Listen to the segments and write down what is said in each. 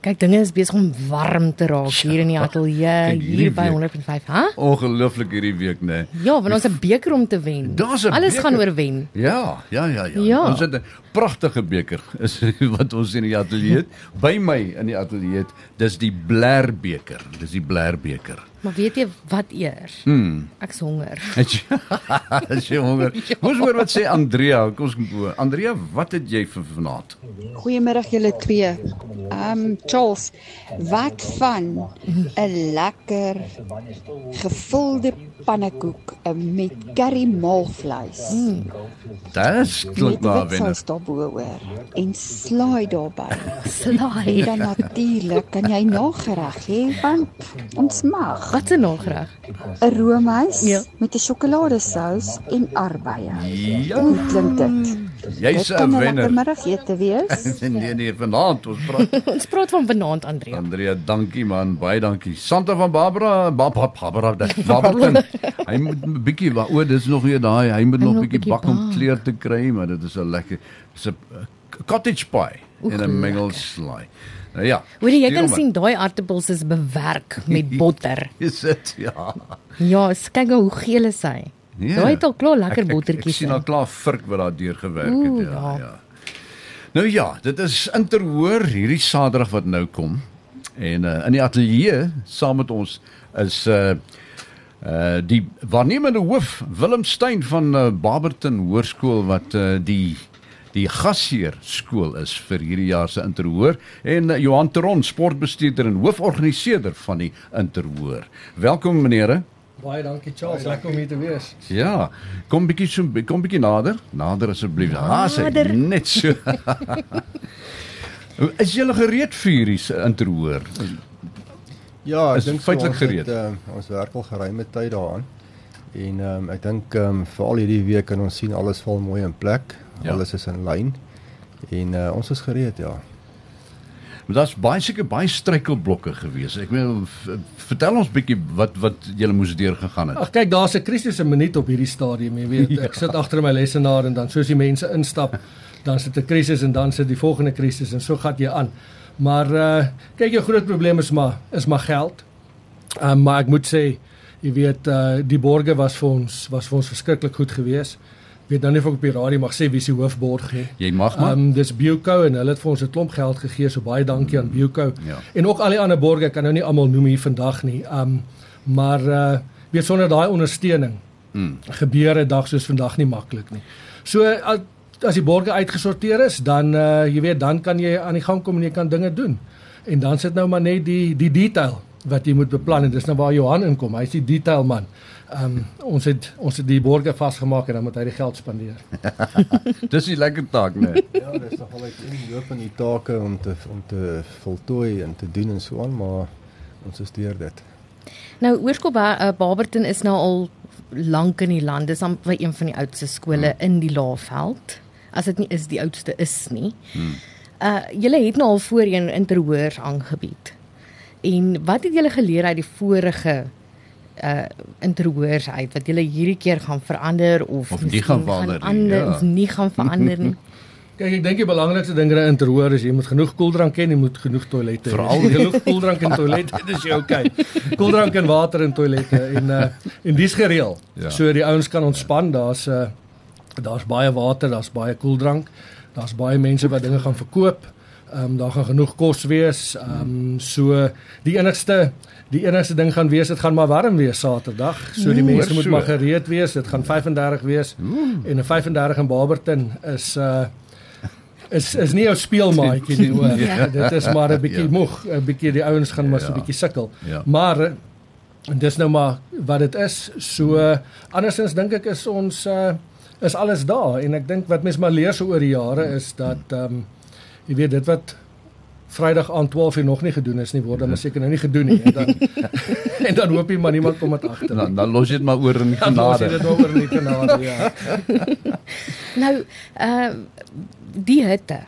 Kyk, dinge is besig om warm te raak hier in die ateljee hier by week. 100.5, hè? Ongelooflik hierdie week, né? Nee. Ja, want ons 'n beker om te wen. Alles beker. gaan oor wen. Ja, ja, ja, ja. Ja. Ons het 'n pragtige beker is wat ons in die ateljee het. By my in die ateljee het. Dis die Blair beker. Dis die Blair beker. Maar weet jy wat eers? Mm. Ek's honger. As jy honger. Moes hoor wat sê Andrea. Kom ons bo. Andrea, wat het jy vir vanaand? Goeiemiddag julle twee. Ehm um, Charles, wat van 'n lekker gevulde pannekoek eh, met curry maalvleis. Mm, Dis klink met maar wenner. witsaus daarbo en slaai daarbey. En Slaai. dan natuurlik kan jy nagereg hê want ons mag Wat 'n nagereg. 'n roomys Ja. met 'n sjokoladesous en arbeie. Ja, Hoe klink dit? jy's 'n kan 'n lekker wenner. middagete wees. Nee nee, vanaand ons praat. Ons praat van vanaand, Andrea. Andrea, dankie man, baie dankie. Santa van Barbara, Barbara, Barbara, Barbara. Hy moet 'n bietjie wa- o, dis nog weer daai. Hy moet nog 'n bietjie bak om bak. kleur te kry, maar dit is 'n lekker dis 'n uh, cottage pie en 'n mengelslaai. Nou ja. Hoor jy, kan sien daai aartappels is bewerk met botter. Is dit? Ja. Ja, kyk hoe geel is hy. Ja. Daai het al klaar lekker Ek- ek- Ek bottertjies. sien al klaar virk wat daar deur gewerk Oeh, het, ja, ja. ja. Nou ja, dit is interhoor hierdie Saterdag wat nou kom. En uh, in die ateljee saam met ons is uh uh die waarnemende hoof Willem Stein van uh, Barberton Hoërskool wat uh, die die gasheer skool is vir hierdie jaar se interhoor en Johan Teron sportbestuurder en hooforganiseerder van die interhoor. Welkom menere. Baie dankie Charles, lekker om hier te wees. Ja, kom bietjie so kom bietjie nader. Nader asseblief. Ah, sê Nader. net so. is jy gereed vir hierdie interhoor? Ja, ek dink feitelik ons het, gereed. Uh, ons werk al geruime tyd daaraan. En ehm um, ek dink ehm um, veral hierdie week kan ons sien alles val mooi in plek. Ja. Ja. Alles is in lyn. En uh, ons is gereed, ja. Maar daar's baie seker baie struikelblokke gewees. Ek wil v- vertel ons bietjie wat wat julle moes deurgegaan het. Ag kyk, daar's 'n kritiese minuut op hierdie stadium, jy weet. Ek sit agter my lesenaar en dan soos die mense instap, dan sit 'n krisis en dan sit die volgende krisis en so gaan jy aan. Maar uh kyk, jou groot probleem is maar is maar geld. Uh, maar ek moet sê, jy weet, uh die borge was vir ons was vir ons verskriklik goed geweest. Weet nou nie of ek op die radio mag sê wie is die hoofborg nie. Jy mag maar. Ehm um, dis Bioco en hulle het vir ons 'n klomp geld gegee, so baie dankie aan Bioco. Ja. En ook al die ander borgers, ek kan nou nie almal noem hier vandag nie. Ehm um, maar uh weet sonder daai ondersteuning Mm. gebeur 'n dag soos vandag nie maklik nie. So as die borgers uitgesorteer is, dan uh jy weet, dan kan jy aan die gang kom en jy kan dinge doen. En dan sit nou maar net die die detail wat jy moet beplan en dis nou waar Johan inkom. Hy's die detail man. Ehm um, ons het ons het die borgers vasgemaak en dan moet hy die geld spandeer. Dis 'n lekker taak, né? Nee. Ja, dis nogal uit inloop in die take om te om te voltooi en te doen en so aan, maar ons is deur dit. Nou Oorskop uh, Barberton is nou al lank in die land. Dis amper een van die oudste skole Hmm. in die Laagveld. As dit nie is die oudste is nie. Hmm. Uh julle het nou al voorheen interhoors aangebied. En wat het julle geleer uit die vorige uh interhoors uit wat julle hierdie keer gaan verander of Of nie gaan verander nie, ander ja. of nie gaan verander nie? Kyk, ek dink die belangrikste ding in 'n interhoor is jy moet genoeg koeldrank hê en jy moet genoeg toilette hê. Veral- genoeg koeldrank en toilette, dis jy okay. Koeldrank en water en toilette en uh en dis gereël. Ja. Ja. So die ouens kan ontspan. Daar's uh daar's baie water, daar's baie koeldrank. Daar's baie mense wat dinge gaan verkoop. Ehm um, daar gaan genoeg kos wees. Ehm um, so die enigste die enigste ding gaan wees dit gaan maar warm wees Saterdag. So die mense moet so. maar gereed wees. Dit gaan 35 wees. En 'n 35 in Barberton is uh is is nie 'n speelmaatjie nie hoor. Ja. Dit is maar 'n bietjie Ja. moeg, 'n bietjie die ouens gaan maar so 'n Ja. bietjie sukkel. Ja. Maar en dis nou maar wat dit is. So uh, andersins dink ek is ons uh is alles daar en ek dink wat mense maar leer so oor die jare is dat ehm um, jy weet dit wat Vrydag aan 12 uur nog nie gedoen is nie word dan seker nou nie gedoen nie en dan en dan hoop jy maar niemand kom dit agter. Dan dan los jy dit maar oor in Dan los jy genade. dit oor in die genade ja. Nou uh die hitte.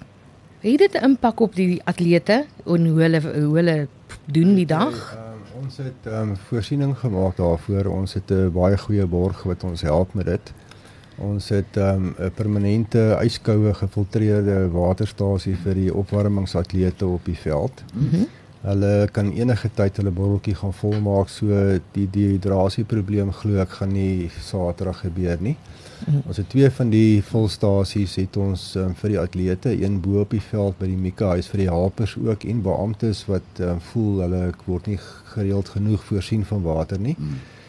Het dit 'n impak op die atlete en hoe hulle hoe hulle doen die dag? Um, ons het um, voorsiening gemaak daarvoor. Ons het 'n baie goeie borg wat ons help met dit. Ons het um, 'n permanente yskoue gefiltreerde waterstasie vir die opwarmingsatlete op die veld. Mm -hmm. Hulle kan enige tyd hulle botteltjie gaan volmaak so die dehydrasie probleem glo ek gaan nie Saterdag gebeur nie. Mm -hmm. Ons het twee van die volstasies het ons um, vir die atlete, een bo op die veld by die Mika huis vir die helpers ook en beamptes wat um, voel hulle word nie gereeld genoeg voorsien van water nie. Mm -hmm.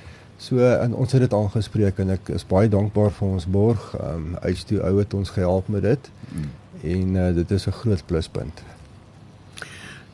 So en ons het dit aangespreek en ek is baie dankbaar vir ons borg. Ehm um, H2 ou het ons gehelp met dit. Mm. En uh, dit is 'n groot pluspunt.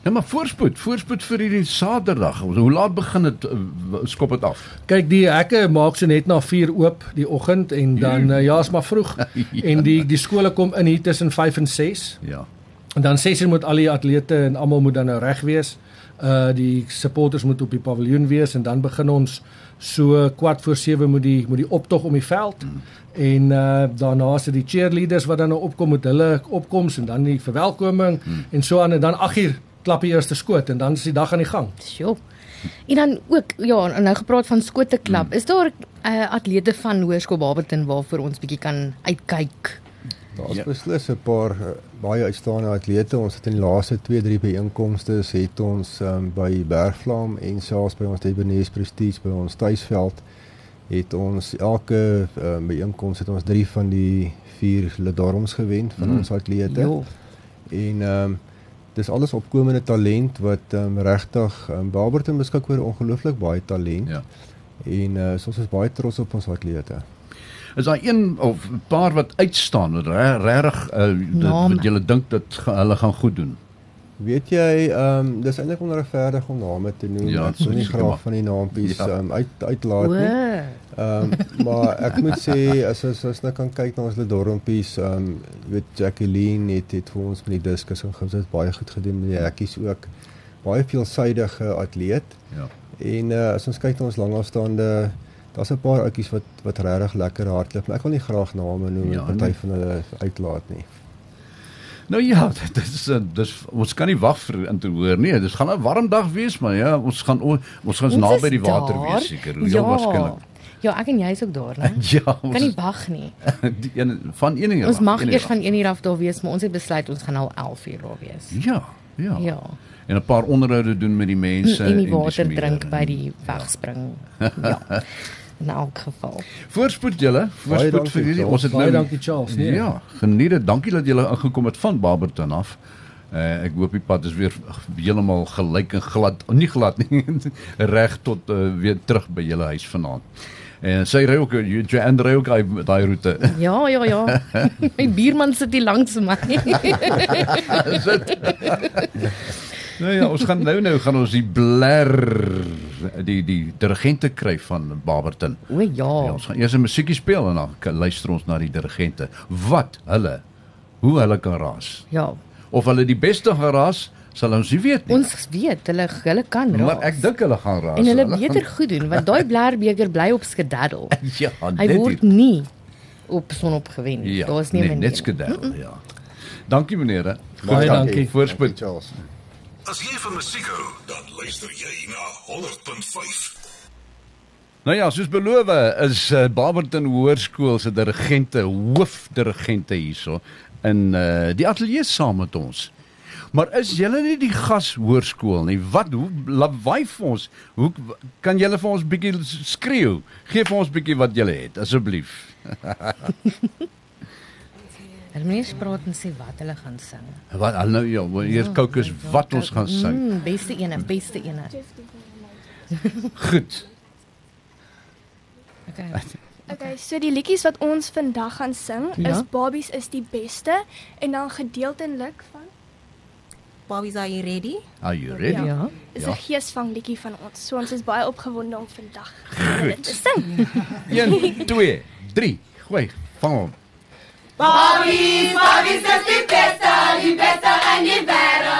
Ja maar voorspoed, voorspoed vir hierdie Saterdag. Hoe laat begin dit uh, skop dit af? Kyk, die hekke maak so net na 4 oop die oggend en dan uh, ja, is maar vroeg. ja. En die die skole kom in hier tussen 5 en 6. Ja. En dan 6 uur moet al die atlete en almal moet dan nou reg wees. Uh die supporters moet op die paviljoen wees en dan begin ons so kwart voor 7 moet die moet die optog om die veld mm. en uh daarna is dit die cheerleaders wat dan nou opkom met hulle opkoms en dan die verwelkoming mm. en so aan en dan 8 uur klap die eerste skoot en dan is die dag aan die gang. Sjoe. En dan ook ja, nou gepraat van skote klap. Mm. Is daar uh, atlete van Hoërskool Barberton waarvoor ons bietjie kan uitkyk? Daar's ja. beslis 'n paar uh, baie uitstaande atlete. Ons het in die laaste 2-3 byeenkomste het ons um, by Bergvlam en selfs by ons Ebenezer Prestige by ons tuisveld het ons elke um, byeenkoms het ons 3 van die 4 Ledorms gewen van mm. ons atlete. Jo. En ehm um, dis alles opkomende talent wat um, regtig um, Barberton beskik oor ongelooflik baie talent. Ja. En uh, ons is baie trots op ons atlete is daar een of 'n paar wat uitstaan regtig uh, wat jy dink dat hulle gaan goed doen? Weet jy ehm um, dis eintlik onregverdig om name te noem. Ja, so nie graag van die naampies ja. um, uit uitlaat nie. Ehm um, maar ek moet sê as as as nou kan kyk na ons Ledormpies ehm um, weet Jacqueline het dit vir ons met die diskus en gesit baie goed gedoen. Met die hekkies ook. Baie veelsidige atleet. Ja. En uh, as ons kyk na ons langafstande daar's 'n paar oudjies wat wat regtig lekker hardloop, maar ek wil nie graag name noem ja, en party nee. van hulle uitlaat nie. Nou ja, dit is dis ons kan nie wag vir in te hoor nie. Dit gaan 'n warm dag wees, maar ja, ons gaan ons gaan naby die water daar? wees seker. Hoe ja. waarskynlik. Ja, ek en jy is ook daar, né? ja, ons kan nie wag nie. die een van een uur. Ons mag eers van 1 uur af daar wees, maar ons het besluit ons gaan al 11 uur daar wees. Ja, ja. Ja. En 'n paar onderhoude doen met die mense en die water en die drink by die wegspring. Ja. ja in elk geval. Voorspoed julle, voorspoed vir julle. Ons het baie nou dankie Charles. Nee. Ja, geniet dit. Dankie dat julle ingekom het van Barberton af. Uh, ek hoop die pad is weer heeltemal gelyk en glad, nie glad nie, reg tot uh, weer terug by julle huis vanaand. En sy ry ook jy en ry ook daai roete. Ja, ja, ja. My buurman sit hier langs my. sit. Nou ja, ons gaan nou nou gaan ons die bler die die dirigente kry van Barberton. O ja. ja. Ons gaan eers 'n musiekie speel en dan luister ons na die dirigente. Wat hulle hoe hulle kan raas. Ja. Of hulle die beste gaan raas, sal ons nie weet nie. Ons weet hulle hulle kan raas. Maar ek dink hulle gaan raas. En hulle, hulle beter gaan... goed doen want daai blerbeker bly op skedaddel. ja, hy word dit. nie op son op gewen. Ja, Daar's nie nee, net skedaddel, mm -mm. ja. Dankie meneer. Baie dankie. Voorspoed Charles. As jy van musiek hou, dan luister jy na 100.5. Nou ja, soos beloof is uh, Barberton Hoërskool se dirigente, hoofdirigente hierso in uh, die ateljee saam met ons. Maar is julle nie die gashoërskool nie? Wat hoe lawaai vir ons? Hoe kan julle vir ons bietjie skreeu? Geef vir ons bietjie wat julle het asseblief. Hulle eers praat en sê wat hulle gaan sing. Wat al nou ja, eers kook is wat ons gaan sing. Mm, beste ene, beste ene. Goed. Okay. Okay, so die liedjies wat ons vandag gaan sing ja? is Babies is die beste en dan gedeeltelik van Babies are you ready? Are you ready? Ja. Dis 'n ja. geesvang liedjie van ons. So ons is baie opgewonde om vandag dit te sing. 1 2 3. Gooi, vang hom. Bobby's, Bobby's is die beste, die beste in die wêreld.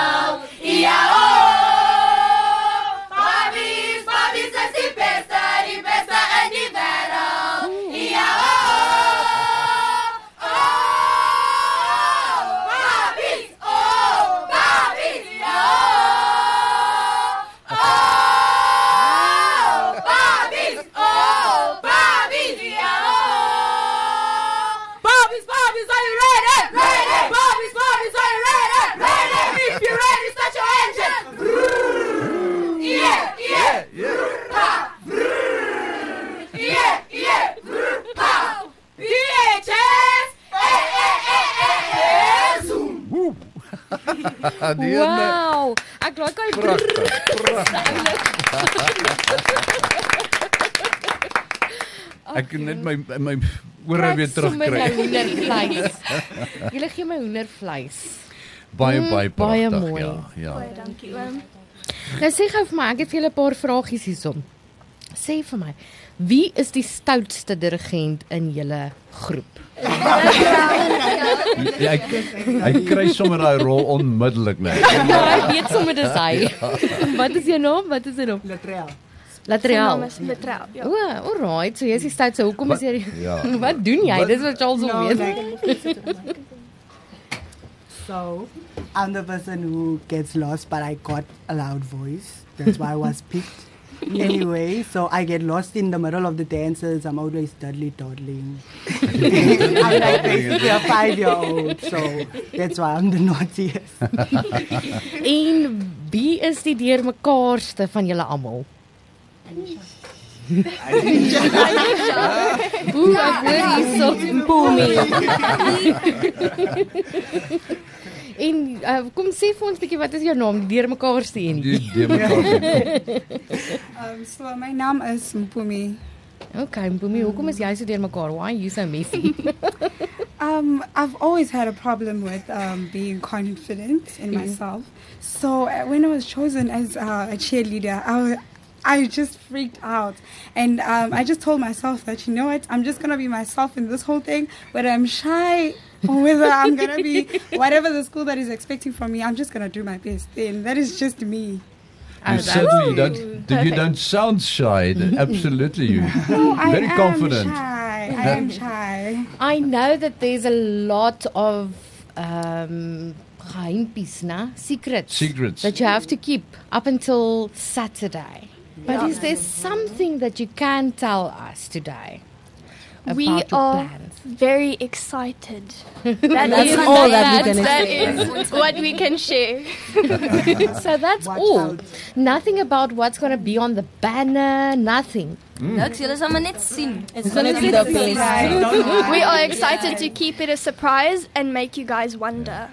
Ene. Wow. Ek like hy Pragtig. Pragtig. Ek kan net my my ore weer Sommer nou terugkry. hoendervleis. Julle gee my hoendervleis. Baie baie baie mooi. Ja, ja. Baie dankie oom. Nou sê gou vir my, ek het vir julle 'n paar vragies hierson. Sê vir my, wie is die stoutste dirigent in julle groep? Ja, ek ek kry sommer daai rol onmiddellik net. Ja, hy weet sommer dis hy. Wat is jou naam? Wat is jou naam? Latrell. Sy naam Latrell. is Betrou. Ja. O, alright, so jy is die stoutste. Hoekom is jy Ja. Wat doen jy? Dis wat Charles wil No, weet. so I'm the person who gets lost, but I got a loud voice. That's why I was picked. Anyway, so I get lost in the middle of the dances. I'm always dudley dawdling. I'm like basically a five year old, so that's why I'm the naughtiest. En wie is die deurmekaarste van julle almal? Ooh, ek hoor hierso boomie. En uh, kom sê vir ons bietjie wat is jou naam? Die deurmekaarste een. Die die mekaar. Um, so my naam is Mpumi. Okay, boomie, hoekom is jy so deurmekaar? Why are you so messy? Um, I've always had a problem with um, being confident in myself. So uh, when I was chosen as uh, a cheerleader, I, wa- I just freaked out. And um, I just told myself that, you know what, I'm just going to be myself in this whole thing, whether I'm shy or whether I'm going to be whatever the school that is expecting from me, I'm just going to do my best. And that is just me. Oh, You that's certainly don't you don't sound shy. Absolutely you. No, I Very am confident. shy. I am shy. I know that there's a lot of um geheimpies. Secrets. Secrets. that you have to keep up until Saturday. But is there something that you can tell us today? About We your are plans? very excited. That That's is all that we that, can that what we can share. so that's all. Nothing about what's going to be on the banner, nothing. Niks, julle sal maar net sien. It's gonna be the best. we are excited to keep it a surprise and make you guys wonder.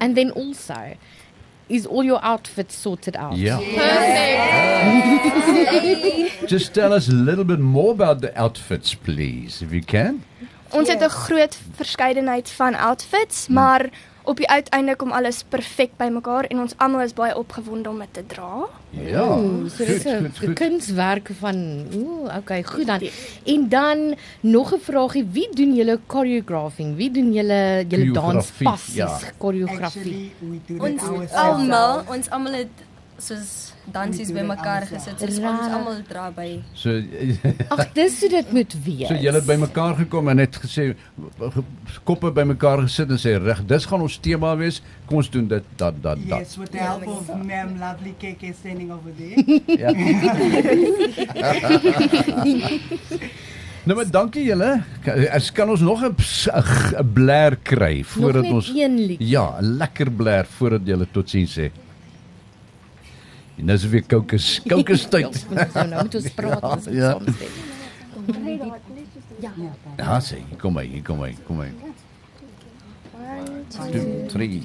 And then also, is all your outfits sorted out? Yeah. Perfect. Just tell us a little bit more about the outfits, please, if you can. Ons het 'n groot verskeidenheid van outfits, maar op die uiteinde kom alles perfek bymekaar en ons almal is baie opgewonde om dit te dra. Ja. Ooh, so dis 'n kunswerk van ooh, okay, goed dan. En dan nog 'n vraagie, wie doen julle choreographing? Wie doen julle julle danspassies, ja. choreografie? do Ons almal, ons almal het soos dansies bymekaar gesit. Soos ons Ra- almal dra by. So Ag, dis hoe dit moet wees. so julle het bymekaar gekom en net gesê koppe bymekaar gesit en sê reg, dis gaan ons tema wees. Kom ons doen dit dat dat dat. Yes, with the help of Ma'am Lovely KK standing over there. Ja. Nou maar dankie julle. As kan ons nog 'n blaar kry voordat net ons een liedjie. Ja, 'n lekker blaar voordat julle totsiens sê. En nou is weer kokes, kokes tyd. Nou nou moet ons praat ons moet Ja. saamstem. Ja. Ja, sê, hier kom hy, hier kom hy, kom hy. 2 3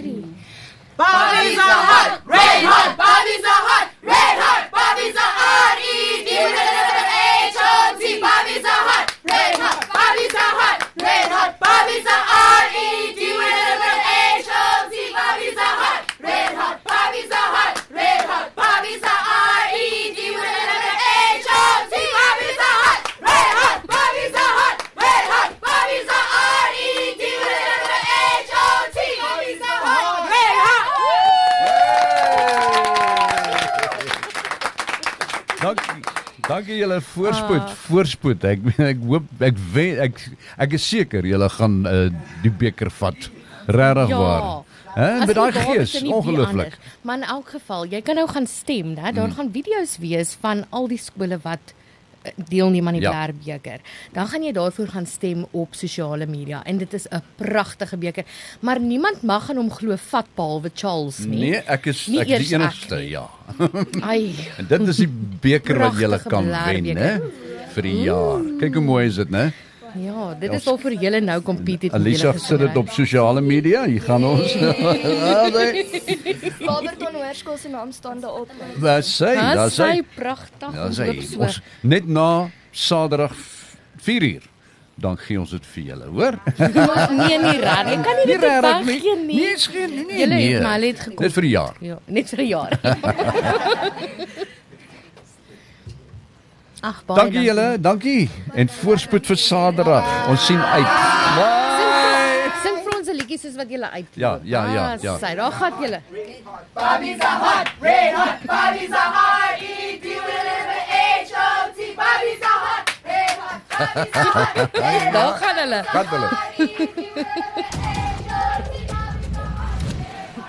Dankie. Dankie julle voorspoed, Ah. voorspoed. Ek ek hoop ek wen, ek ek is seker julle gaan uh, die beker vat. Regtig Ja. waar. Hè, met daai gees, ongelooflik. Maar in elk geval, jy kan nou gaan stem, né? Daar Mm. gaan video's wees van al die skole wat deelneem aan die Ja. Beker. Dan gaan jy daarvoor gaan stem op sosiale media en dit is 'n pragtige beker. Maar niemand mag aan hom glo vat behalwe Charles nie. Nee, ek is Nie ek is die ek enigste, nie. ja. Ai. en dit is die beker wat jy kan wen, hè? Vir die jaar. Kyk hoe mooi is dit, né? Ja, dit is al vir julle nou compete het. Alisa julle sit dit op sosiale media. Hier gaan ons. Ja, nee. Barberton Hoërskool se naam staan daarop. Daar sê, Dis sê. sy pragtig. Ja, sê loop so. ons net na Saterdag 4 uur dan gee ons dit vir julle, hoor? nee, nie reg. Jy kan nie dit regtig weggee nie. Nee, is geen nee. Julle nee. het maar net gekom. Net vir 'n jaar. Ja, net vir 'n jaar. Ag, baie Dankie julle, dankie. En voorspoed vir Saterdag. Ons sien uit. Bye. Sing vir ons 'n liedjie soos wat julle uit. Ja, ja, ja, ja. Sy, daar gaan julle. Bobby's a hot, red hot. Bobby's a R-E-D with an H-O-T. Bobby's a hot, red hot. Bobby's a hot, red hot. Daar gaan hulle. Gaan hulle.